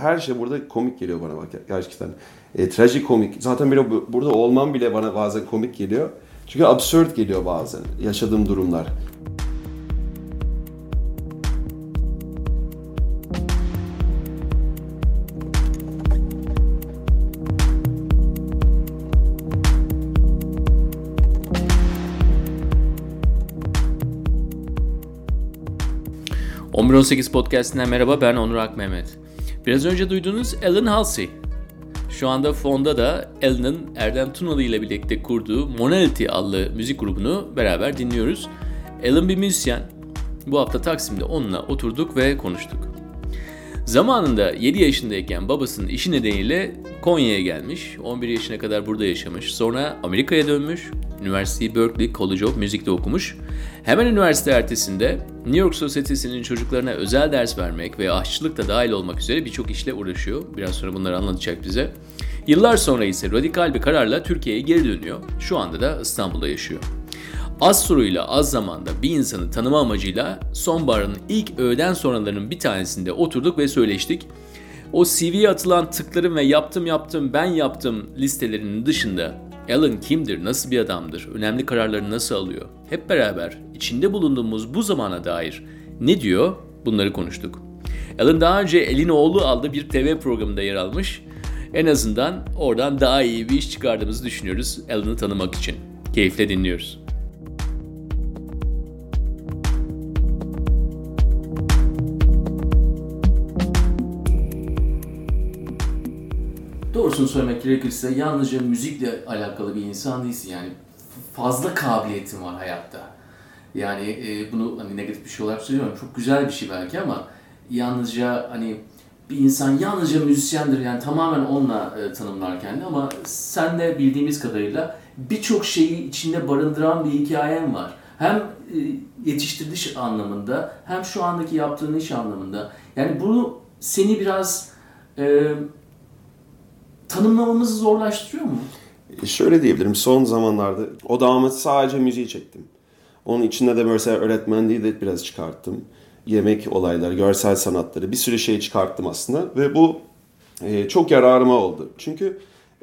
Her şey burada komik geliyor bana bak gerçekten. E, trajikomik. Zaten bile burada olmam bile bana bazen komik geliyor. Çünkü absürt geliyor bazen yaşadığım durumlar. ...1118 Podcast'inden merhaba ben Onur Akmehmet. Biraz önce duyduğunuz Alan Halsey. Şu anda fonda da Alan'ın Erdem Tunalı ile birlikte kurduğu Monality adlı müzik grubunu beraber dinliyoruz. Alan bir müzisyen. Bu hafta Taksim'de onunla oturduk ve konuştuk. Zamanında 7 yaşındayken babasının işi nedeniyle Konya'ya gelmiş. 11 yaşına kadar burada yaşamış. Sonra Amerika'ya dönmüş. Üniversiteyi Berkeley College of Music'te okumuş. Hemen üniversite ertesinde New York Sosyetesi'nin çocuklarına özel ders vermek ve aşçılık da dahil olmak üzere birçok işle uğraşıyor. Biraz sonra bunları anlatacak bize. Yıllar sonra ise radikal bir kararla Türkiye'ye geri dönüyor. Şu anda da İstanbul'da yaşıyor. Az soruyla az zamanda bir insanı tanıma amacıyla sonbaharın ilk öğleden sonralarının bir tanesinde oturduk ve söyleştik. O CV'ye atılan tıkların ve yaptım yaptım ben yaptım listelerinin dışında Alan kimdir, nasıl bir adamdır, önemli kararları nasıl alıyor? Hep beraber içinde bulunduğumuz bu zamana dair ne diyor bunları konuştuk. Alan daha önce Elin oğlu aldığı bir TV programında yer almış. En azından oradan daha iyi bir iş çıkardığımızı düşünüyoruz Alan'ı tanımak için. Keyifle dinliyoruz. Doğrusunu söylemek gerekirse yalnızca müzikle alakalı bir insan değilsin yani fazla kabiliyetin var hayatta. Yani e, bunu hani negatif bir şey olarak söylüyorum çok güzel bir şey belki ama yalnızca hani bir insan yalnızca müzisyendir yani tamamen onunla e, tanımlar kendini ama sen de bildiğimiz kadarıyla birçok şeyi içinde barındıran bir hikayen var. Hem e, yetiştiriliş anlamında hem şu andaki yaptığın iş anlamında. Yani bunu seni biraz e, tanımlamamızı zorlaştırıyor mu? E, şöyle diyebilirim. Son zamanlarda odağımı sadece müziği çektim. Onun içinde de mesela öğretmenliği de biraz çıkarttım. Yemek olayları, görsel sanatları bir sürü şey çıkarttım aslında. Ve bu e, çok yararıma oldu. Çünkü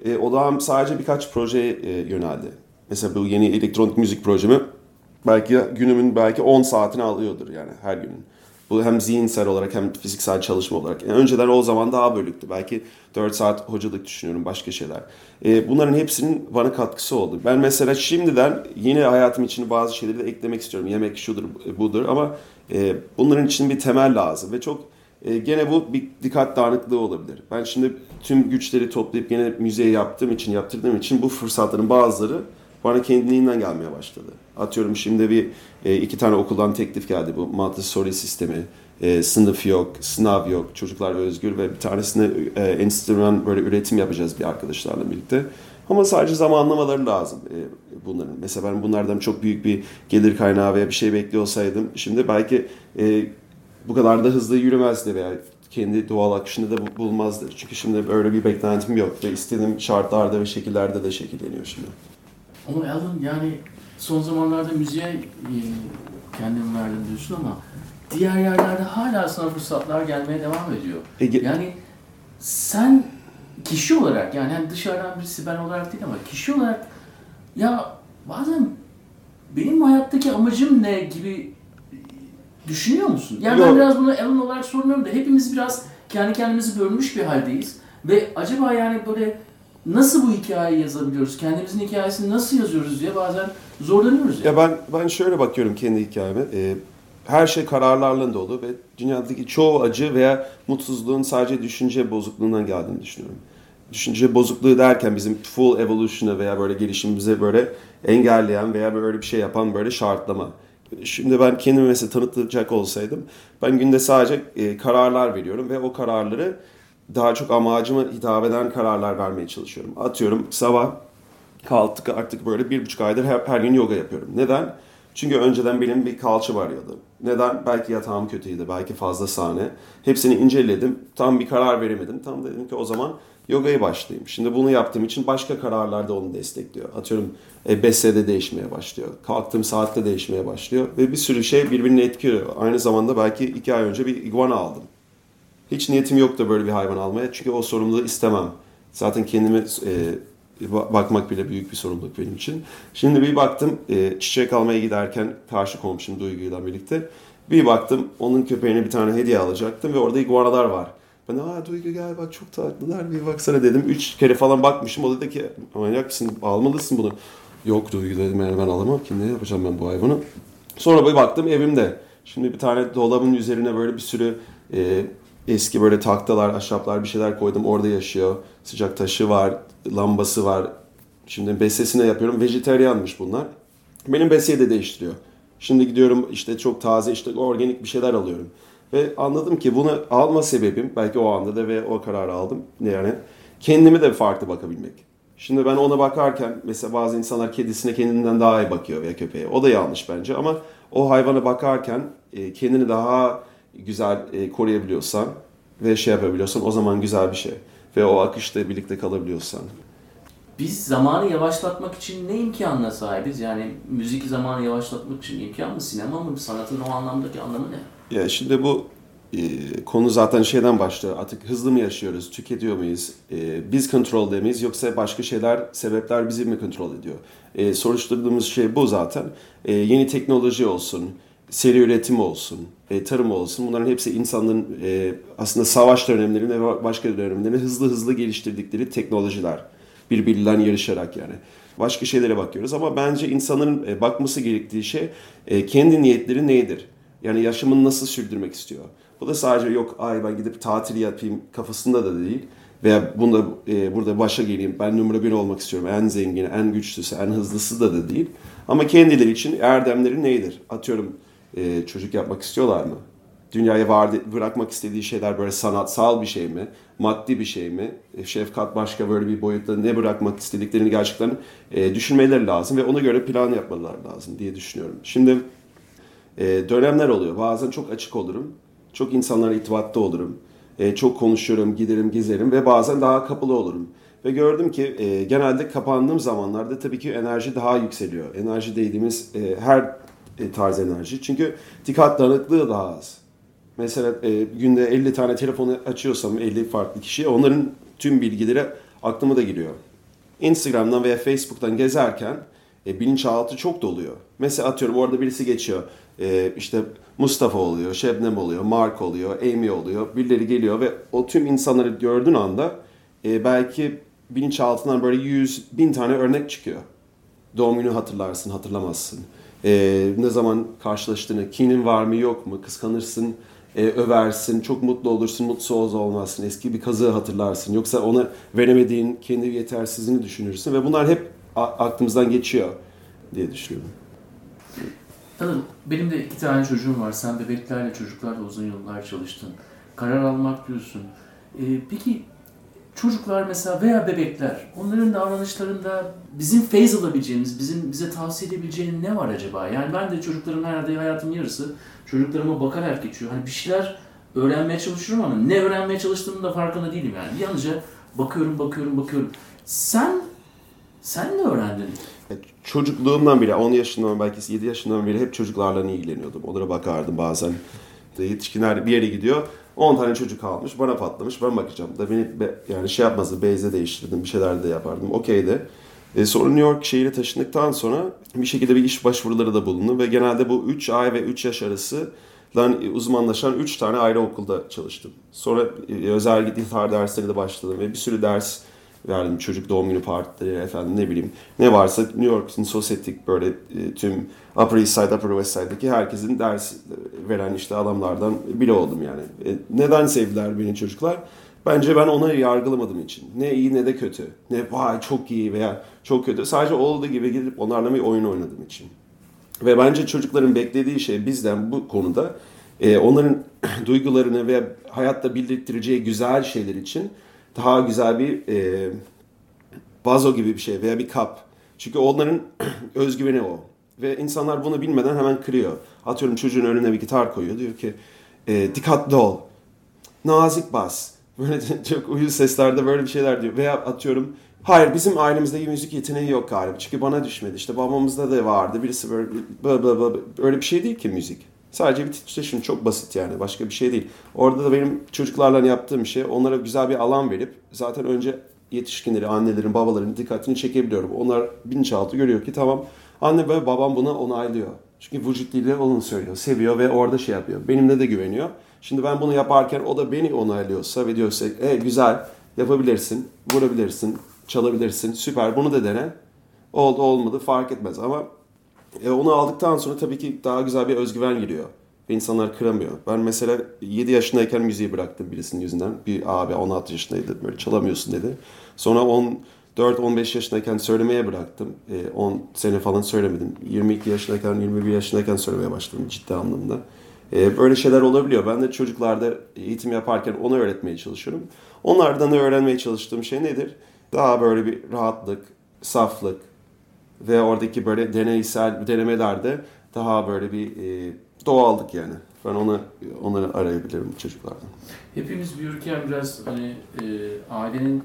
e, odağım sadece birkaç projeye e, yöneldi. Mesela bu yeni elektronik müzik projemi belki günümün belki 10 saatini alıyordur yani her günün. Bu hem zihinsel olarak hem fiziksel çalışma olarak. Yani önceden o zaman daha bölüktü. Belki 4 saat hocalık düşünüyorum, başka şeyler. E, bunların hepsinin bana katkısı oldu. Ben mesela şimdiden yeni hayatım için bazı şeyleri de eklemek istiyorum. Yemek şudur, budur ama e, bunların için bir temel lazım. Ve çok e, gene bu bir dikkat dağınıklığı olabilir. Ben şimdi tüm güçleri toplayıp gene müziğe yaptığım için, yaptırdığım için bu fırsatların bazıları bana kendiliğinden gelmeye başladı. Atıyorum şimdi bir e, iki tane okuldan teklif geldi bu Montessori sistemi. E, sınıf yok, sınav yok, çocuklar özgür ve bir tanesinde e, böyle üretim yapacağız bir arkadaşlarla birlikte. Ama sadece zamanlamaları lazım e, bunların. Mesela ben bunlardan çok büyük bir gelir kaynağı veya bir şey bekliyor olsaydım şimdi belki bu kadar da hızlı yürümezdi veya kendi doğal akışında da bulmazdı. Çünkü şimdi böyle bir beklentim yok ve istediğim şartlarda ve şekillerde de şekilleniyor şimdi. Ama Alan yani son zamanlarda müziğe e, kendim verdim diyorsun ama diğer yerlerde hala sana fırsatlar gelmeye devam ediyor. Ege... Yani sen kişi olarak yani hani dışarıdan birisi ben olarak değil ama kişi olarak ya bazen benim hayattaki amacım ne gibi düşünüyor musun? Yani Yok. ben biraz bunu Alan olarak sormuyorum da hepimiz biraz kendi kendimizi bölmüş bir haldeyiz. Ve acaba yani böyle nasıl bu hikayeyi yazabiliyoruz? Kendimizin hikayesini nasıl yazıyoruz diye bazen zorlanıyoruz. Yani. Ya ben ben şöyle bakıyorum kendi hikayeme. Ee, her şey kararlarla dolu ve dünyadaki çoğu acı veya mutsuzluğun sadece düşünce bozukluğundan geldiğini düşünüyorum. Düşünce bozukluğu derken bizim full evolution'ı veya böyle gelişimimize böyle engelleyen veya böyle bir şey yapan böyle şartlama. Şimdi ben kendimi mesela tanıtacak olsaydım ben günde sadece e, kararlar veriyorum ve o kararları daha çok amacıma hitap eden kararlar vermeye çalışıyorum. Atıyorum sabah kalktık artık böyle bir buçuk aydır her, her gün yoga yapıyorum. Neden? Çünkü önceden benim bir kalça varıyordu. Neden? Belki yatağım kötüydü, belki fazla sahne. Hepsini inceledim. Tam bir karar veremedim. Tam dedim ki o zaman yogaya başlayayım. Şimdi bunu yaptığım için başka kararlar da onu destekliyor. Atıyorum e, BS'de değişmeye başlıyor. Kalktığım saatte değişmeye başlıyor. Ve bir sürü şey birbirini etkiliyor. Aynı zamanda belki iki ay önce bir iguana aldım Hiç niyetim yoktu böyle bir hayvan almaya. Çünkü o sorumluluğu istemem. Zaten kendime e, bakmak bile büyük bir sorumluluk benim için. Şimdi bir baktım e, çiçek almaya giderken karşı komşum Duygu'yla birlikte bir baktım onun köpeğine bir tane hediye alacaktım ve orada iguanalar var. Ben aa Duygu gel bak çok tatlılar bir baksana dedim. Üç kere falan bakmışım. O dedi ki manyak mısın almalısın bunu. Yok Duygu dedim yani ben alamam ki ne yapacağım ben bu hayvanı. Sonra bir baktım evimde. Şimdi bir tane dolabın üzerine böyle bir sürü e, eski böyle taktalar, ahşaplar bir şeyler koydum. Orada yaşıyor. Sıcak taşı var, lambası var. Şimdi besesine yapıyorum. Vejeteryanmış bunlar. Benim beseyi de değiştiriyor. Şimdi gidiyorum işte çok taze işte organik bir şeyler alıyorum. Ve anladım ki bunu alma sebebim belki o anda da ve o kararı aldım. Yani kendimi de farklı bakabilmek. Şimdi ben ona bakarken mesela bazı insanlar kedisine kendinden daha iyi bakıyor veya köpeğe. O da yanlış bence ama o hayvana bakarken e, kendini daha güzel e, koruyabiliyorsan ve şey yapabiliyorsan o zaman güzel bir şey. Ve o akışta birlikte kalabiliyorsan. Biz zamanı yavaşlatmak için ne imkanına sahibiz? Yani müzik zamanı yavaşlatmak için imkan mı? Sinema mı? Sanatın o anlamdaki anlamı ne? Ya şimdi bu e, konu zaten şeyden başlıyor. Artık hızlı mı yaşıyoruz? Tüketiyor muyuz? E, biz kontrol miyiz? Yoksa başka şeyler, sebepler bizi mi kontrol ediyor? E, soruşturduğumuz şey bu zaten. E, yeni teknoloji olsun, seri üretim olsun, e, tarım olsun. Bunların hepsi insanların e, aslında savaş dönemlerinde ve başka dönemlerinde hızlı hızlı geliştirdikleri teknolojiler birbirinden yarışarak yani. Başka şeylere bakıyoruz ama bence insanların e, bakması gerektiği şey e, kendi niyetleri nedir? Yani yaşamını nasıl sürdürmek istiyor? Bu da sadece yok ay ben gidip tatil yapayım kafasında da değil. Veya bunda e, burada başa geleyim ben numara bir olmak istiyorum. En zengini, en güçlüsü, en hızlısı da da değil. Ama kendileri için erdemleri nedir? Atıyorum e, çocuk yapmak istiyorlar mı? dünyaya var bırakmak istediği şeyler böyle sanatsal bir şey mi, maddi bir şey mi, e, şefkat başka böyle bir boyutta ne bırakmak istediklerini gerçekten e, düşünmeleri lazım ve ona göre plan yapmaları lazım diye düşünüyorum. Şimdi e, dönemler oluyor. Bazen çok açık olurum, çok insanlara itibatta olurum, e, çok konuşuyorum, giderim, gezerim ve bazen daha kapalı olurum. Ve gördüm ki e, genelde kapandığım zamanlarda tabii ki enerji daha yükseliyor. Enerji dediğimiz e, her tarz enerji. Çünkü dikkat dağınıklığı daha az. Mesela e, günde 50 tane telefonu açıyorsam 50 farklı kişiye onların tüm bilgileri aklıma da giriyor. Instagram'dan veya Facebook'tan gezerken e, bilinçaltı çok doluyor. Mesela atıyorum orada birisi geçiyor. E, işte Mustafa oluyor, Şebnem oluyor, Mark oluyor, Amy oluyor. Birileri geliyor ve o tüm insanları gördüğün anda e, belki bilinçaltından böyle yüz bin tane örnek çıkıyor. Doğum günü hatırlarsın, hatırlamazsın. E, ne zaman karşılaştığını, kinin var mı yok mu, kıskanırsın, e, översin, çok mutlu olursun, mutsuz olmazsın, eski bir kazığı hatırlarsın. Yoksa ona veremediğin kendi yetersizliğini düşünürsün ve bunlar hep aklımızdan geçiyor diye düşünüyorum. Tadım, benim de iki tane çocuğum var. Sen bebeklerle, çocuklarla uzun yıllar çalıştın. Karar almak diyorsun. Ee, peki çocuklar mesela veya bebekler onların davranışlarında bizim feyz alabileceğimiz, bizim bize tavsiye edebileceğin ne var acaba? Yani ben de çocuklarım herhalde hayatım yarısı çocuklarıma bakarak geçiyor. Hani bir şeyler öğrenmeye çalışıyorum ama ne öğrenmeye çalıştığımın da farkında değilim yani. Yalnızca bakıyorum, bakıyorum, bakıyorum. Sen sen ne öğrendin? Çocukluğumdan beri, 10 yaşından belki 7 yaşından beri hep çocuklarla ilgileniyordum. Onlara bakardım bazen. Yetişkinler bir yere gidiyor. 10 tane çocuk almış, bana patlamış, ben bakacağım. Da beni yani şey yapmazdı, beyze değiştirdim, bir şeyler de yapardım. Okeydi. E, sonra New York şehire taşındıktan sonra bir şekilde bir iş başvuruları da bulundu ve genelde bu 3 ay ve 3 yaş arası uzmanlaşan 3 tane ayrı okulda çalıştım. Sonra e, özel gitar dersleri de başladım ve bir sürü ders verdim. Çocuk doğum günü partileri efendim ne bileyim ne varsa New York'un sosyetik böyle e, tüm Upper East Side, Upper West Side'daki herkesin ders veren işte adamlardan biri oldum yani. E, neden sevdiler beni çocuklar? Bence ben onu yargılamadığım için. Ne iyi ne de kötü. Ne vay çok iyi veya çok kötü. Sadece olduğu gibi gidip onlarla bir oyun oynadığım için. Ve bence çocukların beklediği şey bizden bu konuda e, onların duygularını ve hayatta bildirttireceği güzel şeyler için daha güzel bir e, vazo gibi bir şey veya bir kap. Çünkü onların özgüveni o. Ve insanlar bunu bilmeden hemen kırıyor. Atıyorum çocuğun önüne bir gitar koyuyor. Diyor ki e, dikkatli ol. Nazik bas. Böyle çok uyuz seslerde böyle bir şeyler diyor. Veya atıyorum hayır bizim ailemizde müzik yeteneği yok galiba. Çünkü bana düşmedi. İşte babamızda da vardı. Birisi böyle bla bla bla. Öyle bir şey değil ki müzik. Sadece bir titreşim çok basit yani başka bir şey değil. Orada da benim çocuklarla yaptığım şey onlara güzel bir alan verip zaten önce yetişkinleri, annelerin, babaların dikkatini çekebiliyorum. Onlar bilinçaltı görüyor ki tamam anne ve babam buna onaylıyor. Çünkü vücut dili onu söylüyor, seviyor ve orada şey yapıyor. Benimle de güveniyor. Şimdi ben bunu yaparken o da beni onaylıyorsa ve diyorsa e, güzel yapabilirsin, vurabilirsin, çalabilirsin, süper bunu da dene. Oldu olmadı fark etmez ama e, onu aldıktan sonra tabii ki daha güzel bir özgüven giriyor. Ve insanlar kıramıyor. Ben mesela 7 yaşındayken müziği bıraktım birisinin yüzünden. Bir abi 16 yaşındaydı böyle çalamıyorsun dedi. Sonra 14-15 yaşındayken söylemeye bıraktım. E, 10 sene falan söylemedim. 22 yaşındayken 21 yaşındayken söylemeye başladım ciddi anlamda. E, böyle şeyler olabiliyor. Ben de çocuklarda eğitim yaparken onu öğretmeye çalışıyorum. Onlardan da öğrenmeye çalıştığım şey nedir? Daha böyle bir rahatlık, saflık, ve oradaki böyle deneysel denemelerde daha böyle bir e, doğallık yani. Ben onu onları arayabilirim çocuklardan. Hepimiz büyürken biraz hani e, ailenin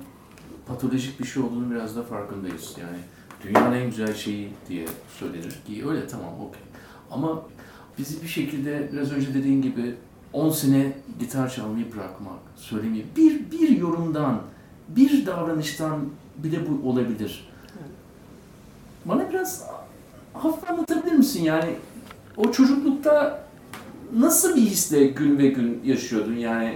patolojik bir şey olduğunu biraz da farkındayız. Yani dünyanın en güzel şeyi diye söylenir ki öyle tamam okey. Ama bizi bir şekilde biraz önce dediğin gibi 10 sene gitar çalmayı bırakmak, söylemeyi bir, bir yorumdan, bir davranıştan bile bu olabilir. Bana biraz hafif anlatabilir misin? Yani o çocuklukta nasıl bir hisle gün ve gün yaşıyordun? Yani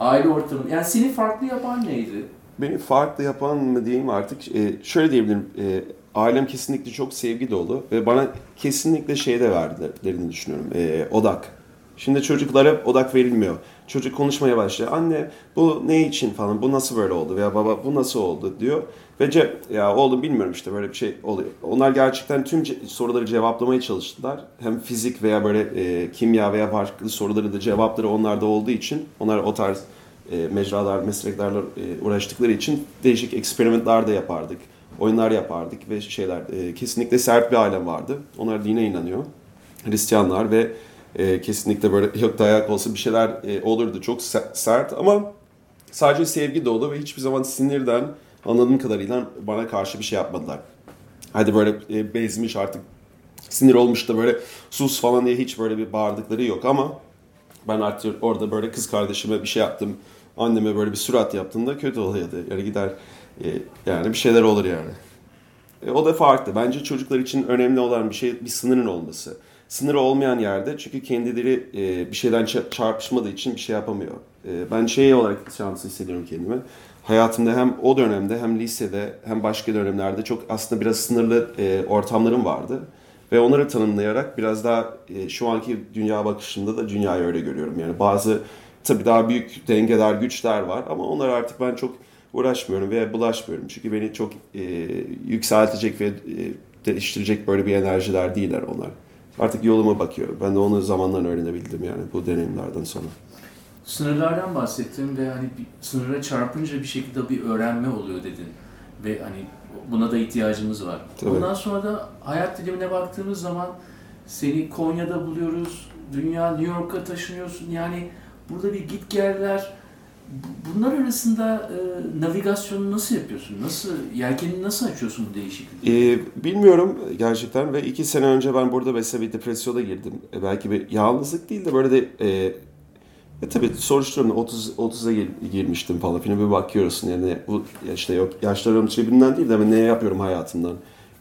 aile ortamı, yani seni farklı yapan neydi? Beni farklı yapan mı diyeyim artık, e, şöyle diyebilirim, e, ailem kesinlikle çok sevgi dolu ve bana kesinlikle şey de verdilerini düşünüyorum, e, odak. Şimdi çocuklara odak verilmiyor. Çocuk konuşmaya başlıyor. Anne bu ne için falan, bu nasıl böyle oldu veya baba bu nasıl oldu diyor. Ve ce ya oğlum bilmiyorum işte böyle bir şey oluyor. Onlar gerçekten tüm ce- soruları cevaplamaya çalıştılar. Hem fizik veya böyle e, kimya veya farklı soruları da cevapları onlarda olduğu için onlar o tarz e, mecralar, mesleklerle e, uğraştıkları için değişik eksperimentler de yapardık. Oyunlar yapardık ve şeyler e, kesinlikle sert bir ailem vardı. Onlar dine inanıyor. Hristiyanlar ve e, kesinlikle böyle yok dayak olsa bir şeyler e, olurdu. Çok se- sert ama sadece sevgi dolu ve hiçbir zaman sinirden anladığım kadarıyla bana karşı bir şey yapmadılar. Hadi böyle e, bezmiş artık sinir olmuş da böyle sus falan diye hiç böyle bir bağırdıkları yok ama ben artık orada böyle kız kardeşime bir şey yaptım. Anneme böyle bir surat yaptığımda kötü oluyordu. Yani gider e, yani bir şeyler olur yani. E, o da farklı. Bence çocuklar için önemli olan bir şey bir sınırın olması. Sınırı olmayan yerde çünkü kendileri e, bir şeyden ça- çarpışmadığı için bir şey yapamıyor. E, ben şey olarak şanslı hissediyorum kendimi. Hayatımda hem o dönemde hem lisede hem başka dönemlerde çok aslında biraz sınırlı e, ortamlarım vardı. Ve onları tanımlayarak biraz daha e, şu anki dünya bakışımda da dünyayı öyle görüyorum. Yani bazı tabii daha büyük dengeler, güçler var ama onlara artık ben çok uğraşmıyorum veya bulaşmıyorum. Çünkü beni çok e, yükseltecek ve e, değiştirecek böyle bir enerjiler değiller onlar. Artık yoluma bakıyorum. Ben de onu zamanla öğrenebildim yani bu deneyimlerden sonra. Sınırlardan bahsettin ve hani bir sınıra çarpınca bir şekilde bir öğrenme oluyor dedin. Ve hani buna da ihtiyacımız var. Tabii. Ondan sonra da hayat dilimine baktığımız zaman seni Konya'da buluyoruz. Dünya New York'a taşınıyorsun. Yani burada bir git geller. Bu- Bunlar arasında e, navigasyonu nasıl yapıyorsun? Nasıl yelkenini nasıl açıyorsun bu değişikliği? Ee, bilmiyorum gerçekten ve iki sene önce ben burada mesela bir depresyona girdim. E, belki bir yalnızlık değil de böyle de e, e tabii soruşturuyorum 30 30'a gir- girmiştim falan filan bir bakıyorsun yani bu işte yok yaşlarım tribünden değil de ben ne yapıyorum hayatımdan.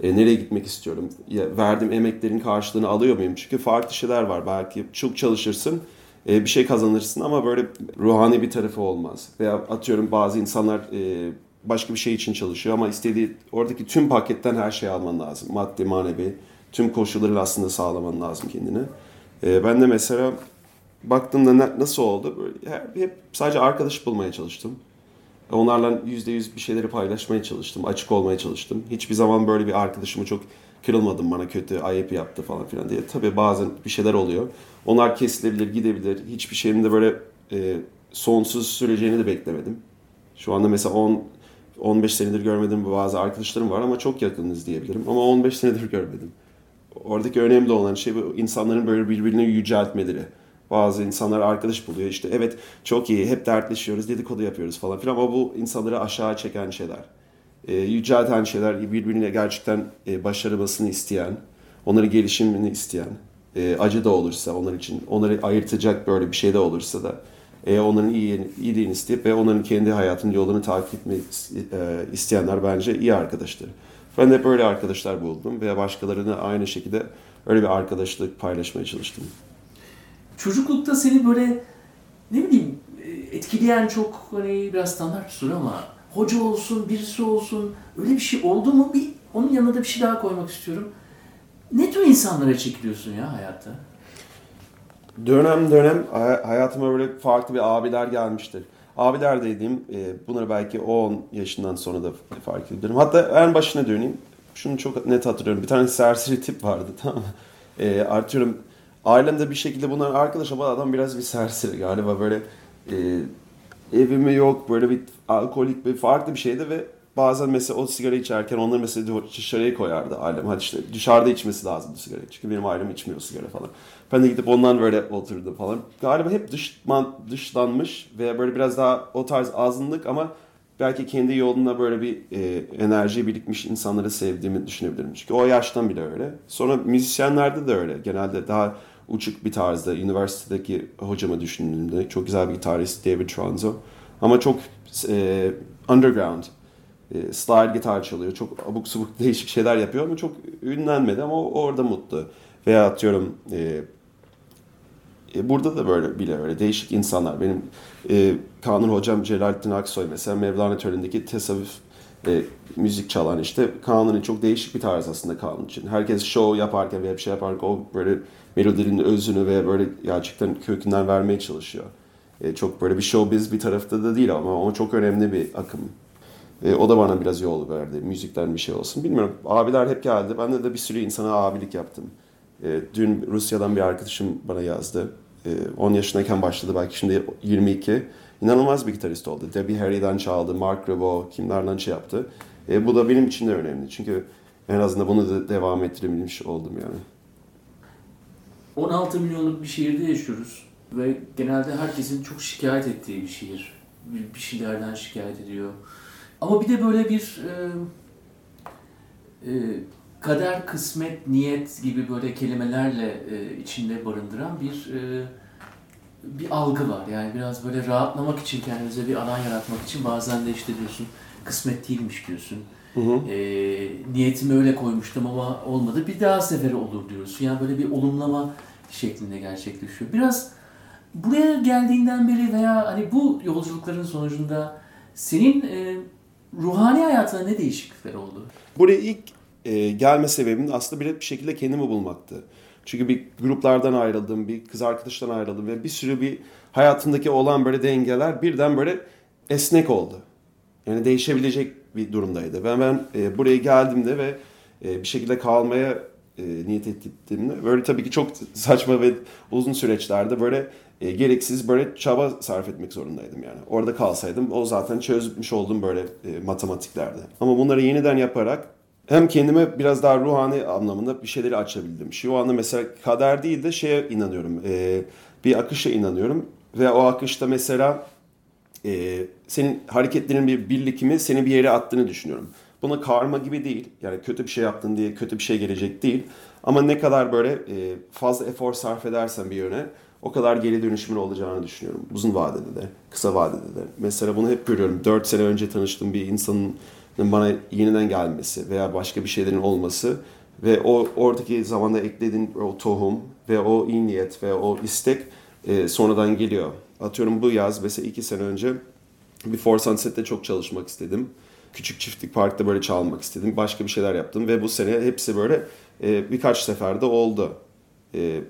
E, nereye gitmek istiyorum? Ya, verdiğim emeklerin karşılığını alıyor muyum? Çünkü farklı şeyler var. Belki çok çalışırsın, e, bir şey kazanırsın ama böyle ruhani bir tarafı olmaz. Veya atıyorum bazı insanlar e, başka bir şey için çalışıyor ama istediği oradaki tüm paketten her şeyi alman lazım. Maddi, manevi, tüm koşulları aslında sağlaman lazım kendine. E, ben de mesela baktığımda ne- nasıl oldu? Hep, sadece arkadaş bulmaya çalıştım. Onlarla yüzde yüz bir şeyleri paylaşmaya çalıştım. Açık olmaya çalıştım. Hiçbir zaman böyle bir arkadaşımı çok kırılmadım bana kötü, ayıp yaptı falan filan diye. Tabii bazen bir şeyler oluyor. Onlar kesilebilir, gidebilir. Hiçbir şeyin de böyle e, sonsuz süreceğini de beklemedim. Şu anda mesela 10 15 senedir görmediğim bazı arkadaşlarım var ama çok yakınız diyebilirim. Ama 15 senedir görmedim. Oradaki önemli olan şey bu insanların böyle birbirini yüceltmeleri. Bazı insanlar arkadaş buluyor işte evet çok iyi hep dertleşiyoruz dedikodu yapıyoruz falan filan ama bu insanları aşağı çeken şeyler. E, yücelten şeyler birbirine gerçekten e, isteyen, onların gelişimini isteyen. e, acı da olursa onlar için onları ayırtacak böyle bir şey de olursa da e, onların iyi, iyiliğini isteyip ve onların kendi hayatın yolunu takip etmek e, isteyenler bence iyi arkadaşlar. Ben de hep öyle arkadaşlar buldum ve başkalarına aynı şekilde öyle bir arkadaşlık paylaşmaya çalıştım. Çocuklukta seni böyle ne bileyim etkileyen çok hani biraz standart soru ama hoca olsun, birisi olsun öyle bir şey oldu mu? Bir onun yanına da bir şey daha koymak istiyorum. Ne tür insanlara çekiliyorsun ya hayatta? Dönem dönem hayatıma böyle farklı bir abiler gelmiştir. Abiler dediğim e, bunları belki 10 yaşından sonra da fark ediyorum. Hatta en başına döneyim. Şunu çok net hatırlıyorum. Bir tane serseri tip vardı tamam mı? E, artıyorum ailemde bir şekilde bunlar arkadaş ama adam biraz bir serseri galiba böyle e, evimi yok böyle bir alkolik bir farklı bir şeydi ve bazen mesela o sigara içerken onları mesela dışarıya koyardı ailem. Hadi işte dışarıda içmesi lazım sigara. Çünkü benim ailem içmiyor sigara falan. Ben de gidip ondan böyle oturdum falan. Galiba hep dışman, dışlanmış ve böyle biraz daha o tarz azınlık ama belki kendi yolunda böyle bir e, enerji birikmiş insanları sevdiğimi düşünebilirim. Çünkü o yaştan bile öyle. Sonra müzisyenlerde de öyle. Genelde daha uçuk bir tarzda üniversitedeki hocamı düşündüğümde çok güzel bir gitarist David Tronzo. Ama çok e, underground e, slide gitar çalıyor. Çok abuk subuk değişik şeyler yapıyor ama çok ünlenmedi ama orada mutlu. Veya atıyorum e, e, burada da böyle bile öyle değişik insanlar. Benim e, Kanun hocam Celalettin Aksoy mesela Mevlana törenindeki tesavvuf e, müzik çalan işte Kanun'un çok değişik bir tarz aslında Kanun için. Herkes show yaparken veya bir şey yaparken o böyle melodinin özünü ve böyle gerçekten kökünden vermeye çalışıyor. E, çok böyle bir showbiz bir tarafta da değil ama o çok önemli bir akım. E, o da bana biraz yol verdi. Müzikten bir şey olsun. Bilmiyorum. Abiler hep geldi. Ben de, de bir sürü insana abilik yaptım. E, dün Rusya'dan bir arkadaşım bana yazdı. E, 10 yaşındayken başladı. Belki şimdi 22. İnanılmaz bir gitarist oldu. Debbie Harry'den çaldı. Mark Rebo kimlerden şey yaptı. E, bu da benim için de önemli. Çünkü en azından bunu da devam ettirebilmiş oldum yani. 16 milyonluk bir şehirde yaşıyoruz ve genelde herkesin çok şikayet ettiği bir şehir. Bir şeylerden şikayet ediyor. Ama bir de böyle bir e, e, kader, kısmet, niyet gibi böyle kelimelerle e, içinde barındıran bir e, bir algı var. Yani biraz böyle rahatlamak için kendinize bir alan yaratmak için bazen de işte diyorsun kısmet değilmiş diyorsun. Hı hı. E, niyetimi öyle koymuştum ama olmadı. Bir daha seferi olur diyorsun. Yani böyle bir olumlama şeklinde gerçekleşiyor. Biraz buraya geldiğinden beri veya hani bu yolculukların sonucunda senin e, ruhani hayatına ne değişiklikler oldu? Buraya ilk e, gelme sebebim aslında bir, bir şekilde kendimi bulmaktı. Çünkü bir gruplardan ayrıldım, bir kız arkadaştan ayrıldım ve bir sürü bir hayatımdaki olan böyle dengeler birden böyle esnek oldu. Yani değişebilecek bir durumdaydı. Ben ben e, buraya geldiğimde ve e, bir şekilde kalmaya e, niyet ettiğimde böyle tabii ki çok saçma ve uzun süreçlerde böyle e, gereksiz böyle çaba sarf etmek zorundaydım yani. Orada kalsaydım o zaten çözmüş olduğum böyle e, matematiklerde. Ama bunları yeniden yaparak hem kendime biraz daha ruhani anlamında bir şeyleri açabildim. Şu anda mesela kader değil de şeye inanıyorum. E, bir akışa inanıyorum. Ve o akışta mesela e, senin hareketlerin bir birlikimi seni bir yere attığını düşünüyorum. Buna karma gibi değil. Yani kötü bir şey yaptın diye kötü bir şey gelecek değil. Ama ne kadar böyle e, fazla efor sarf edersen bir yöne o kadar geri dönüşümün olacağını düşünüyorum. Uzun vadede de, kısa vadede de. Mesela bunu hep görüyorum. 4 sene önce tanıştığım bir insanın bana yeniden gelmesi veya başka bir şeylerin olması ve o oradaki zamanda eklediğin o tohum ve o iyi niyet ve o istek e, sonradan geliyor. Atıyorum bu yaz mesela iki sene önce Before Sunset'te çok çalışmak istedim. Küçük çiftlik parkta böyle çalmak istedim. Başka bir şeyler yaptım ve bu sene hepsi böyle e, birkaç seferde oldu. E,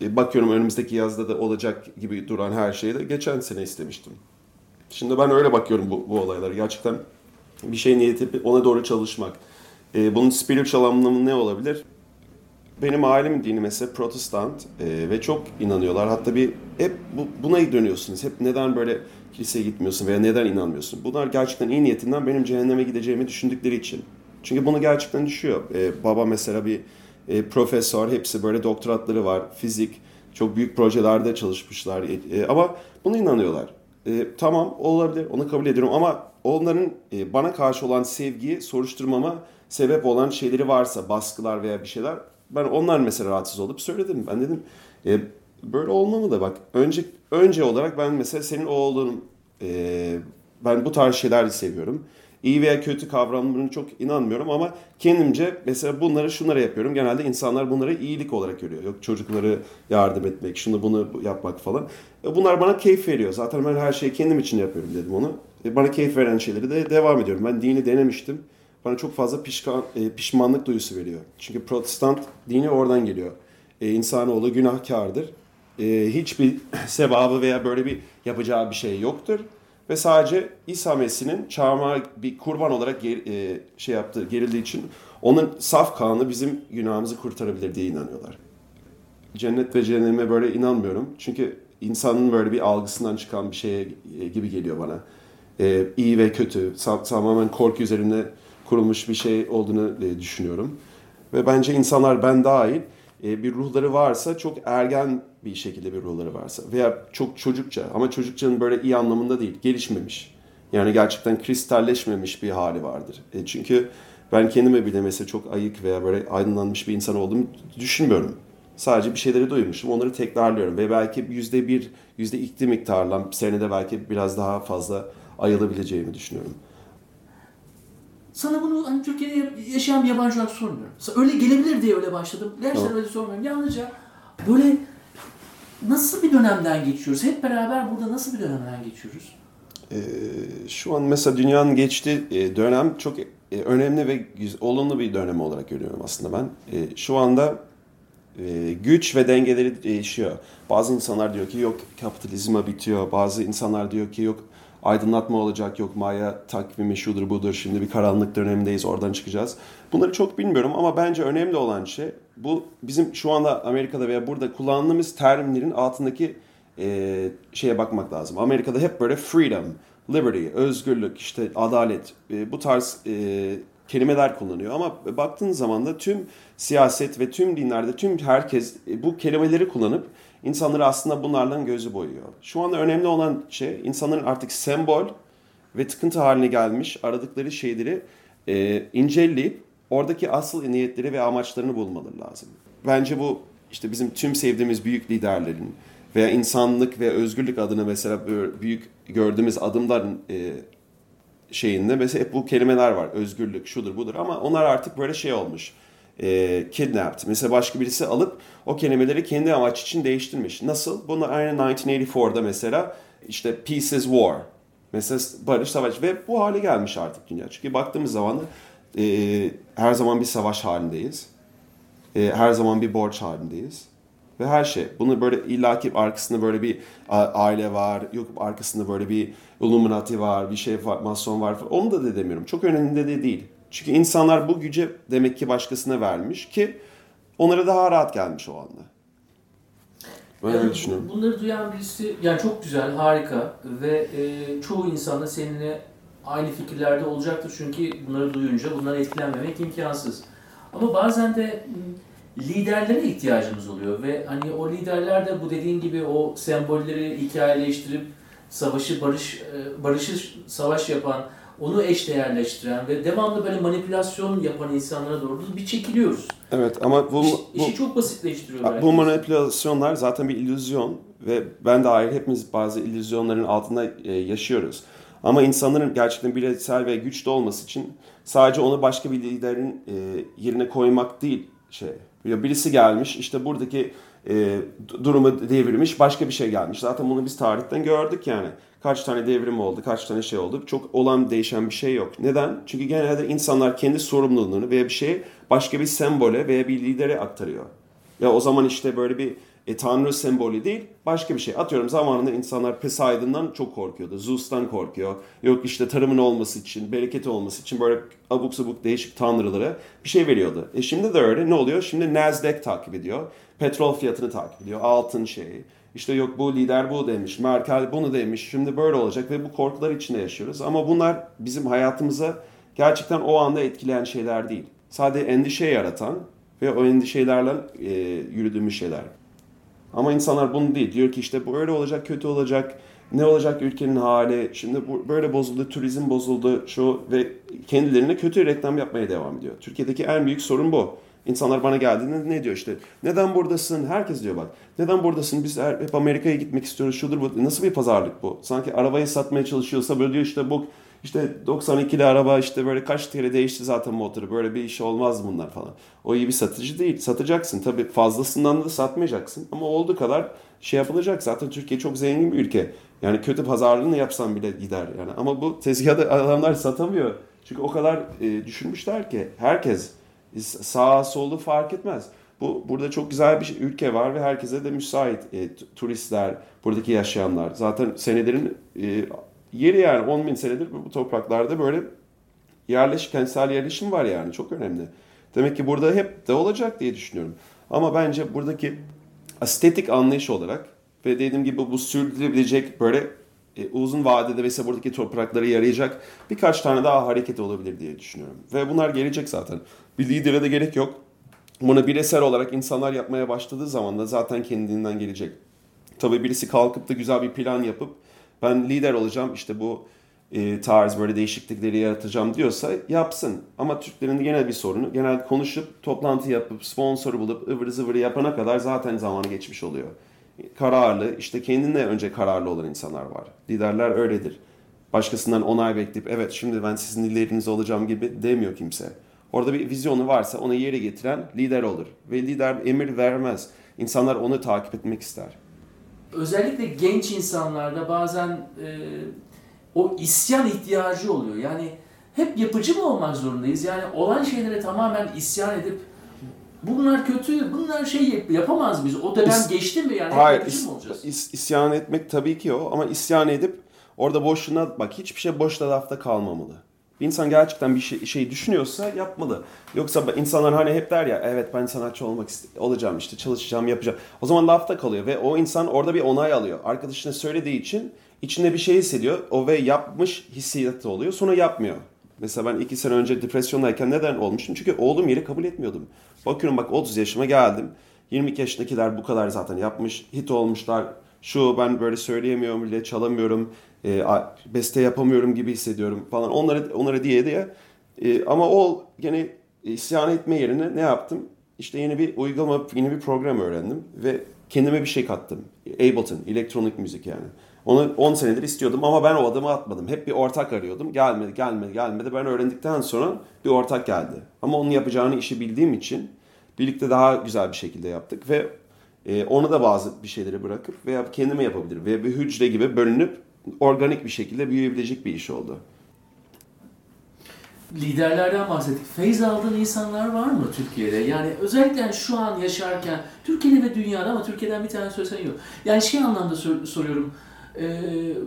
e, bakıyorum önümüzdeki yazda da olacak gibi duran her şeyi de geçen sene istemiştim. Şimdi ben öyle bakıyorum bu, bu olaylara. Gerçekten bir şey niyet edip ona doğru çalışmak. E, bunun spiritual anlamı ne olabilir? Benim ailemin dini mesela protestant e, ve çok inanıyorlar. Hatta bir hep bu, buna dönüyorsunuz. Hep neden böyle kiliseye gitmiyorsun veya neden inanmıyorsun? Bunlar gerçekten iyi niyetinden benim cehenneme gideceğimi düşündükleri için. Çünkü bunu gerçekten düşüyor. E, baba mesela bir e, profesör, hepsi böyle doktoratları var, fizik, çok büyük projelerde çalışmışlar. E, e, ama buna inanıyorlar. E, tamam olabilir, onu kabul ediyorum ama onların e, bana karşı olan sevgiyi soruşturmama sebep olan şeyleri varsa, baskılar veya bir şeyler ben onlar mesela rahatsız olup söyledim. Ben dedim e, böyle olmamalı bak. Önce önce olarak ben mesela senin o olduğunu e, ben bu tarz şeyleri seviyorum. İyi veya kötü kavramlarına çok inanmıyorum ama kendimce mesela bunları şunları yapıyorum. Genelde insanlar bunları iyilik olarak görüyor. Yok çocukları yardım etmek, şunu bunu yapmak falan. E, bunlar bana keyif veriyor. Zaten ben her şeyi kendim için yapıyorum dedim onu. E, bana keyif veren şeyleri de devam ediyorum. Ben dini denemiştim. Bana çok fazla pişkan, e, pişmanlık duyusu veriyor. Çünkü protestant dini oradan geliyor. E, insanoğlu günahkardır. E, hiçbir sevabı veya böyle bir yapacağı bir şey yoktur. Ve sadece İsa Mesih'in çarmıha bir kurban olarak ger, e, şey yaptığı, gerildiği için onun saf kanı bizim günahımızı kurtarabilir diye inanıyorlar. Cennet ve cehenneme böyle inanmıyorum. Çünkü insanın böyle bir algısından çıkan bir şey gibi geliyor bana. E, iyi ve kötü, tamamen korku üzerine kurulmuş bir şey olduğunu e, düşünüyorum. Ve bence insanlar ben dahil e, bir ruhları varsa çok ergen bir şekilde bir ruhları varsa veya çok çocukça ama çocukçanın böyle iyi anlamında değil, gelişmemiş. Yani gerçekten kristalleşmemiş bir hali vardır. E çünkü ben kendime bile mesela çok ayık veya böyle aydınlanmış bir insan olduğumu düşünmüyorum. Sadece bir şeyleri duymuşum, onları tekrarlıyorum ve belki yüzde bir, yüzde iki miktarla senede belki biraz daha fazla ayılabileceğimi düşünüyorum. Sana bunu hani Türkiye'de yaşayan bir yabancı olarak sormuyorum. Öyle gelebilir diye öyle başladım. Gerçekten tamam. öyle sormuyorum. Yalnızca böyle nasıl bir dönemden geçiyoruz? Hep beraber burada nasıl bir dönemden geçiyoruz? Ee, şu an mesela dünyanın geçtiği dönem çok önemli ve olumlu bir dönem olarak görüyorum aslında ben. E, şu anda güç ve dengeleri değişiyor. Bazı insanlar diyor ki yok kapitalizma bitiyor. Bazı insanlar diyor ki yok aydınlatma olacak. Yok Maya takvimi şudur budur. Şimdi bir karanlık dönemindeyiz oradan çıkacağız. Bunları çok bilmiyorum ama bence önemli olan şey bu bizim şu anda Amerika'da veya burada kullandığımız terimlerin altındaki e, şeye bakmak lazım. Amerika'da hep böyle freedom, liberty, özgürlük, işte adalet e, bu tarz e, kelimeler kullanıyor. Ama baktığın zaman da tüm siyaset ve tüm dinlerde tüm herkes e, bu kelimeleri kullanıp insanları aslında bunlarla gözü boyuyor. Şu anda önemli olan şey insanların artık sembol ve tıkıntı haline gelmiş aradıkları şeyleri e, inceleyip oradaki asıl niyetleri ve amaçlarını bulmaları lazım. Bence bu işte bizim tüm sevdiğimiz büyük liderlerin veya insanlık ve özgürlük adına mesela büyük gördüğümüz adımların e, şeyinde mesela hep bu kelimeler var. Özgürlük, şudur budur ama onlar artık böyle şey olmuş. E, kidnapped. Mesela başka birisi alıp o kelimeleri kendi amaç için değiştirmiş. Nasıl? Bunu aynı 1984'da mesela işte Peace is War. Mesela barış savaş ve bu hale gelmiş artık dünya. Çünkü baktığımız zaman e, her zaman bir savaş halindeyiz. E, her zaman bir borç halindeyiz. Ve her şey. Bunu böyle illaki arkasında böyle bir aile var, yok arkasında böyle bir Illuminati var, bir şey var, mason var falan. Onu da demiyorum. Çok önemli de değil. Çünkü insanlar bu güce demek ki başkasına vermiş ki onlara daha rahat gelmiş o anda. Ben yani öyle düşünüyorum. Bunları duyan birisi yani çok güzel, harika ve e, çoğu insan da seninle aynı fikirlerde olacaktır çünkü bunları duyunca bunları etkilenmemek imkansız. Ama bazen de liderlere ihtiyacımız oluyor ve hani o liderler de bu dediğin gibi o sembolleri hikayeleştirip savaşı barış e, barışı savaş yapan onu eşdeğerleştiren ve devamlı böyle manipülasyon yapan insanlara doğru bir çekiliyoruz. Evet ama bu, İş, bu işi çok basitleştiriyorlar. Bu manipülasyonlar zaten bir illüzyon ve ben dahil hepimiz bazı illüzyonların altında e, yaşıyoruz. Ama insanların gerçekten bireysel ve güçlü olması için sadece onu başka bir liderin e, yerine koymak değil şey. Birisi gelmiş işte buradaki e, durumu devirmiş başka bir şey gelmiş. Zaten bunu biz tarihten gördük yani. Kaç tane devrim oldu, kaç tane şey oldu. Çok olan değişen bir şey yok. Neden? Çünkü genelde insanlar kendi sorumluluğunu veya bir şeyi başka bir sembole veya bir lidere aktarıyor. Ya o zaman işte böyle bir e, tanrı sembolü değil başka bir şey. Atıyorum zamanında insanlar Poseidon'dan çok korkuyordu. Zeus'tan korkuyor. Yok işte tarımın olması için, bereketi olması için böyle abuk sabuk değişik tanrılara bir şey veriyordu. E şimdi de öyle. Ne oluyor? Şimdi Nasdaq takip ediyor. Petrol fiyatını takip ediyor. Altın şeyi. İşte yok bu lider bu demiş, Merkel bunu demiş, şimdi böyle olacak ve bu korkular içinde yaşıyoruz. Ama bunlar bizim hayatımıza gerçekten o anda etkileyen şeyler değil. Sadece endişe yaratan ve o endişelerle e, yürüdüğümüz şeyler. Ama insanlar bunu değil. Diyor ki işte bu öyle olacak, kötü olacak. Ne olacak ülkenin hali? Şimdi bu böyle bozuldu, turizm bozuldu, şu ve kendilerine kötü reklam yapmaya devam ediyor. Türkiye'deki en büyük sorun bu. İnsanlar bana geldiğinde ne diyor işte neden buradasın? Herkes diyor bak neden buradasın? Biz hep Amerika'ya gitmek istiyoruz. Şudur bu. Nasıl bir pazarlık bu? Sanki arabayı satmaya çalışıyorsa böyle diyor işte bu işte 92'li araba işte böyle kaç kere değişti zaten motoru. Böyle bir iş olmaz bunlar falan. O iyi bir satıcı değil. Satacaksın. Tabii fazlasından da satmayacaksın. Ama olduğu kadar şey yapılacak. Zaten Türkiye çok zengin bir ülke. Yani kötü pazarlığını yapsan bile gider yani. Ama bu tezgahda adamlar satamıyor. Çünkü o kadar e, düşünmüşler ki herkes sağ solu fark etmez. Bu burada çok güzel bir ülke var ve herkese de müsait. E, turistler, buradaki yaşayanlar. Zaten senelerin e, yeri yani 10 bin senedir bu topraklarda böyle yerleşik, kentsel yerleşim var yani. Çok önemli. Demek ki burada hep de olacak diye düşünüyorum. Ama bence buradaki estetik anlayış olarak ve dediğim gibi bu sürdürülebilecek böyle e, uzun vadede ve buradaki toprakları yarayacak birkaç tane daha hareket olabilir diye düşünüyorum. Ve bunlar gelecek zaten. Bir lidere de gerek yok. Bunu bireysel olarak insanlar yapmaya başladığı zaman da zaten kendinden gelecek. Tabii birisi kalkıp da güzel bir plan yapıp ben lider olacağım işte bu e, tarz böyle değişiklikleri yaratacağım diyorsa yapsın. Ama Türklerin genel bir sorunu genel konuşup toplantı yapıp sponsor bulup ıvır zıvırı yapana kadar zaten zamanı geçmiş oluyor. Kararlı işte kendinde önce kararlı olan insanlar var. Liderler öyledir. Başkasından onay bekleyip evet şimdi ben sizin lideriniz olacağım gibi demiyor kimse. Orada bir vizyonu varsa onu yere getiren lider olur. Ve lider emir vermez. İnsanlar onu takip etmek ister. Özellikle genç insanlarda bazen e, o isyan ihtiyacı oluyor. Yani hep yapıcı mı olmak zorundayız? Yani olan şeylere tamamen isyan edip bunlar kötü, bunlar şey yapamaz biz. O dönem is, geçti mi yani? Hayır, is, mı olacağız? Is, isyan etmek tabii ki o ama isyan edip orada boşuna bak hiçbir şey boş tarafta kalmamalı. Bir insan gerçekten bir şey, şey düşünüyorsa yapmalı. Yoksa insanlar hani hep der ya evet ben sanatçı olmak olacağım işte çalışacağım yapacağım. O zaman lafta kalıyor ve o insan orada bir onay alıyor. Arkadaşına söylediği için içinde bir şey hissediyor. O ve yapmış hissiyatı oluyor. Sonra yapmıyor. Mesela ben iki sene önce depresyondayken neden olmuştum? Çünkü olduğum yeri kabul etmiyordum. Bakıyorum bak 30 yaşıma geldim. 22 yaşındakiler bu kadar zaten yapmış. Hit olmuşlar. Şu ben böyle söyleyemiyorum bile çalamıyorum. E, beste yapamıyorum gibi hissediyorum falan. Onları onlara diye diye. E, ama o gene isyan etme yerine ne yaptım? İşte yeni bir uygulama, yeni bir program öğrendim ve kendime bir şey kattım. Ableton, elektronik müzik yani. Onu 10 senedir istiyordum ama ben o adımı atmadım. Hep bir ortak arıyordum. Gelmedi, gelmedi, gelmedi. Ben öğrendikten sonra bir ortak geldi. Ama onun yapacağını işi bildiğim için birlikte daha güzel bir şekilde yaptık ve e, onu da bazı bir şeyleri bırakıp veya kendime yapabilirim. Ve bir hücre gibi bölünüp organik bir şekilde büyüyebilecek bir iş oldu. Liderlerden bahsettik. Feyz aldığın insanlar var mı Türkiye'de? Yani özellikle şu an yaşarken, Türkiye'de ve dünyada ama Türkiye'den bir tane söylesen yok. Yani şey anlamda sor- soruyorum e,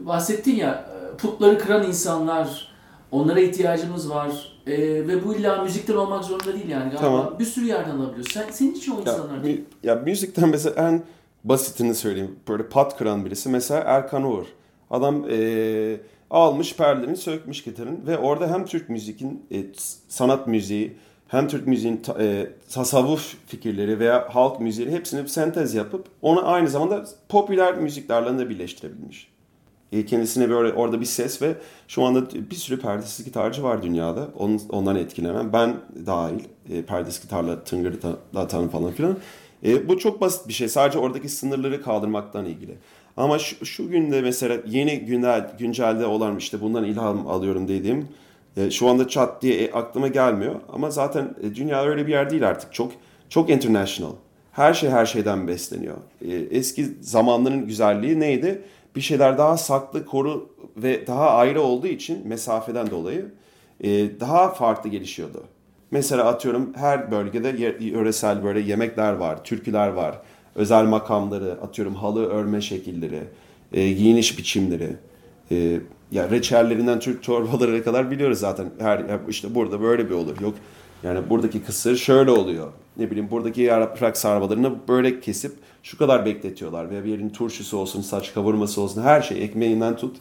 bahsettin ya putları kıran insanlar, onlara ihtiyacımız var. E, ve bu illa müzikten olmak zorunda değil yani. Galiba tamam. Bir sürü yerden alabiliyorsun. Sen, senin için o insanlar değil. Ya müzikten mesela en basitini söyleyeyim. Böyle pat kıran birisi. Mesela Erkan Uğur. Adam e, almış perdelerini sökmüş gitarın ve orada hem Türk müzikin e, sanat müziği hem Türk müziğin e, tasavvuf fikirleri veya halk müziği hepsini sentez yapıp onu aynı zamanda popüler müziklerle de birleştirebilmiş. E, kendisine böyle orada bir ses ve şu anda bir sürü perdesiz gitarcı var dünyada. Onun, ondan etkilenen ben dahil e, perdesiz gitarla tıngırdan falan filan. E, bu çok basit bir şey. Sadece oradaki sınırları kaldırmaktan ilgili. Ama şu, şu günde mesela yeni günler güncelde olan işte bundan ilham alıyorum dediğim e, şu anda çat diye e, aklıma gelmiyor. Ama zaten e, dünya öyle bir yer değil artık. Çok çok international. Her şey her şeyden besleniyor. Eski zamanların güzelliği neydi? Bir şeyler daha saklı, koru ve daha ayrı olduğu için mesafeden dolayı daha farklı gelişiyordu. Mesela atıyorum her bölgede yöresel böyle yemekler var, türküler var, özel makamları, atıyorum halı örme şekilleri, giyiniş biçimleri ya reçellerinden Türk torbalarına kadar biliyoruz zaten. Her işte burada böyle bir olur. Yok yani buradaki kısır şöyle oluyor. Ne bileyim buradaki yaprak sarmalarını böyle kesip şu kadar bekletiyorlar. Veya bir yerin turşusu olsun, saç kavurması olsun her şey ekmeğinden tut.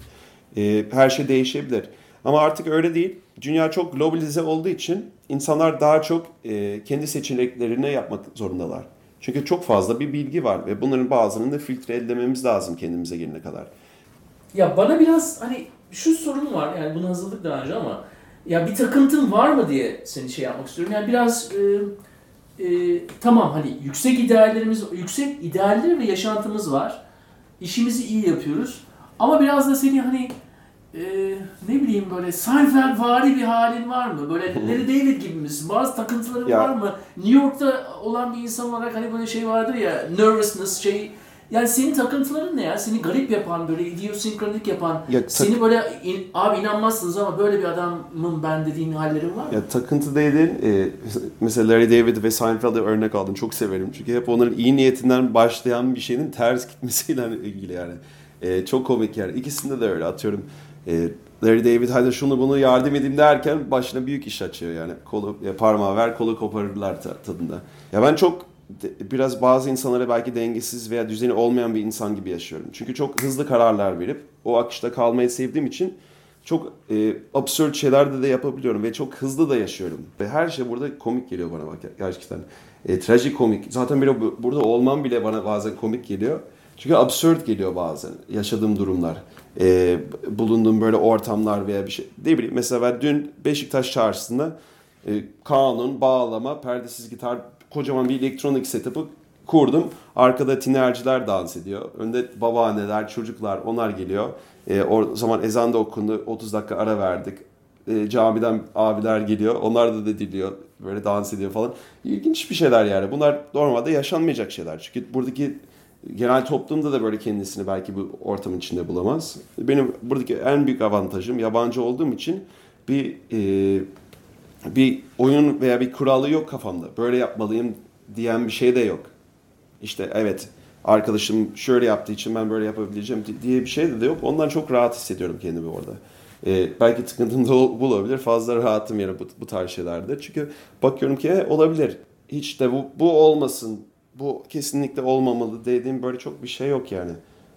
E, her şey değişebilir. Ama artık öyle değil. Dünya çok globalize olduğu için insanlar daha çok e, kendi seçeneklerini yapmak zorundalar. Çünkü çok fazla bir bilgi var ve bunların bazılarını da filtre edememiz lazım kendimize gelene kadar. Ya bana biraz hani şu sorun var yani bunu hazırladık daha önce ama ya bir takıntın var mı diye seni şey yapmak istiyorum. Yani biraz e, e, tamam hani yüksek ideallerimiz, yüksek idealler ve yaşantımız var. İşimizi iyi yapıyoruz. Ama biraz da seni hani e, ne bileyim böyle Seinfeld vari bir halin var mı? Böyle Larry David gibi misin? Bazı takıntıların Ya. var mı? New York'ta olan bir insan olarak hani böyle şey vardır ya nervousness şey yani senin takıntıların ne ya? Seni garip yapan, böyle idiosynkronik yapan, Ya, tak- seni böyle in- abi inanmazsınız ama böyle bir adamım ben dediğin hallerin var mı? Ya takıntı değilin, e, mesela Larry David ve Seinfeld'e örnek aldım. Çok severim. Çünkü hep onların iyi niyetinden başlayan bir şeyin ters gitmesiyle ilgili yani. E, çok komik yani. İkisinde de öyle atıyorum. E, Larry David hadi şunu bunu yardım edeyim derken başına büyük iş açıyor yani. Kolu, ya parmağı ver kolu koparırlar ta- tadında. Ya ben çok biraz bazı insanlara belki dengesiz veya düzeni olmayan bir insan gibi yaşıyorum. Çünkü çok hızlı kararlar verip o akışta kalmayı sevdiğim için çok e, absürt şeyler de, de yapabiliyorum ve çok hızlı da yaşıyorum. Ve her şey burada komik geliyor bana bak gerçekten. E, trajikomik. Zaten bile bu- burada olmam bile bana bazen komik geliyor. Çünkü absürt geliyor bazen yaşadığım durumlar. E, bulunduğum böyle ortamlar veya bir şey. Ne bileyim mesela ben dün Beşiktaş çarşısında e, kanun, bağlama, perdesiz gitar, kocaman bir elektronik setup'ı kurdum. Arkada tinerciler dans ediyor. Önde babaanneler, çocuklar onlar geliyor. E, o zaman ezan da okundu. 30 dakika ara verdik. E, camiden abiler geliyor. Onlar da da diliyor. Böyle dans ediyor falan. İlginç bir şeyler yani. Bunlar normalde yaşanmayacak şeyler. Çünkü buradaki genel toplumda da böyle kendisini belki bu ortamın içinde bulamaz. Benim buradaki en büyük avantajım yabancı olduğum için bir e, bir oyun veya bir kuralı yok kafamda. Böyle yapmalıyım diyen bir şey de yok. İşte evet arkadaşım şöyle yaptığı için ben böyle yapabileceğim di- diye bir şey de yok. Ondan çok rahat hissediyorum kendimi orada. Ee, belki tıkıntım da olabilir. Fazla rahatım yani bu, bu tarz şeylerde. Çünkü bakıyorum ki "E, olabilir. Hiç de bu, bu olmasın. Bu kesinlikle olmamalı dediğim böyle çok bir şey yok yani.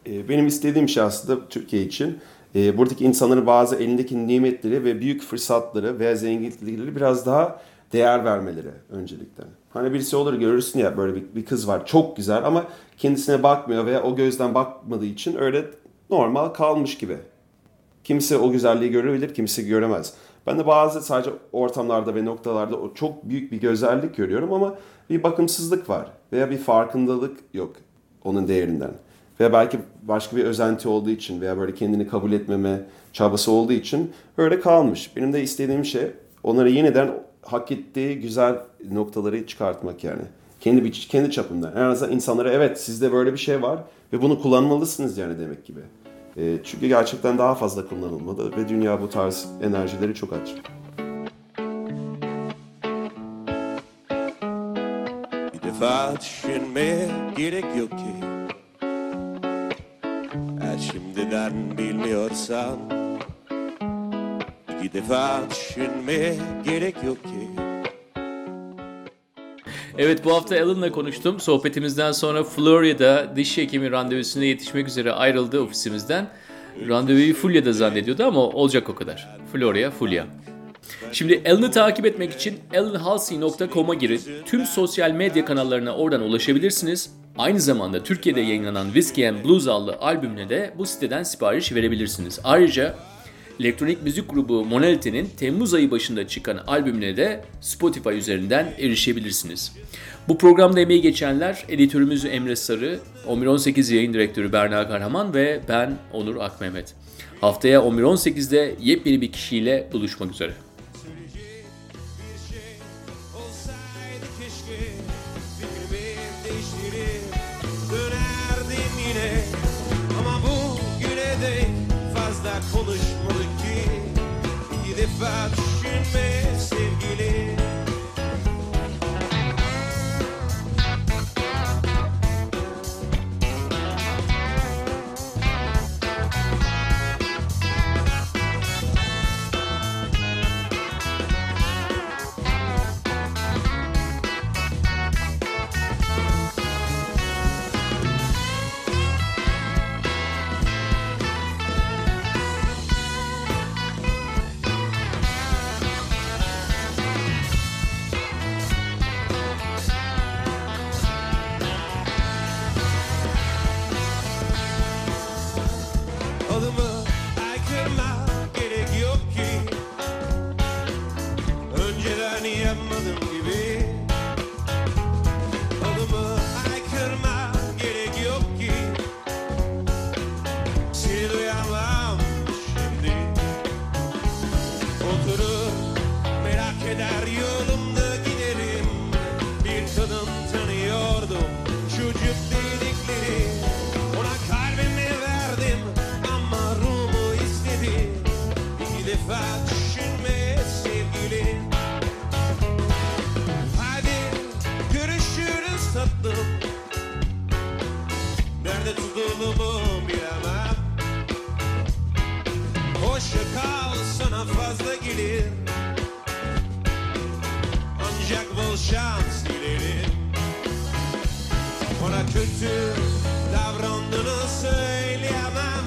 Ee, benim istediğim şey aslında Türkiye için e, buradaki insanların bazı elindeki nimetleri ve büyük fırsatları veya zenginlikleri biraz daha değer vermeleri öncelikle. Hani birisi olur görürsün ya böyle bir, bir kız var çok güzel ama kendisine bakmıyor veya o gözden bakmadığı için öyle normal kalmış gibi. Kimse o güzelliği görebilir, kimse göremez. Ben de bazı sadece ortamlarda ve noktalarda çok büyük bir güzellik görüyorum ama bir bakımsızlık var veya bir farkındalık yok onun değerinden. Veya belki başka bir özenti olduğu için veya böyle kendini kabul etmeme çabası olduğu için öyle kalmış. Benim de istediğim şey onları yeniden hak ettiği güzel noktaları çıkartmak yani. Kendi kendi çapımda. En azından insanlara evet sizde böyle bir şey var ve bunu kullanmalısınız yani demek gibi. E, çünkü gerçekten daha fazla kullanılmalı ve dünya bu tarz enerjileri çok aç. Düşünmeye gerek yok ki Eğer şimdiden bilmiyorsan İki defa düşünmeye gerek yok ki Evet bu hafta Alan'la konuştum. Sohbetimizden sonra Florya'da diş hekimi randevusuna yetişmek üzere ayrıldı ofisimizden. Randevuyu Fulya'da zannediyordu ama olacak o kadar. Florya, Fulya. Şimdi Alan'ı takip etmek için alanhalsey.com'a girin. Tüm sosyal medya kanallarına oradan ulaşabilirsiniz. Aynı zamanda Türkiye'de yayınlanan Whiskey and Blues adlı albümüne de bu siteden sipariş verebilirsiniz. Ayrıca elektronik müzik grubu Monality'nin Temmuz ayı başında çıkan albümüne de Spotify üzerinden erişebilirsiniz. Bu programda emeği geçenler editörümüz Emre Sarı, 1118 yayın direktörü Berna Kahraman ve ben Onur Akmehmet. Haftaya 1118'de yepyeni bir kişiyle buluşmak üzere. Tutulduğumu bilemem. Hoşça kal sana fazla gelir. Ancak bol şans dilerim. Ona kötü davrandığını söyleyemem.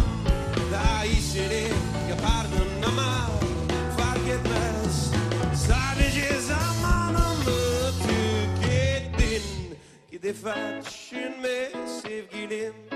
Daha iyisini yapardın ama fark etmez. Sadece zamanımı tükettin. Defa düşünme sevgilim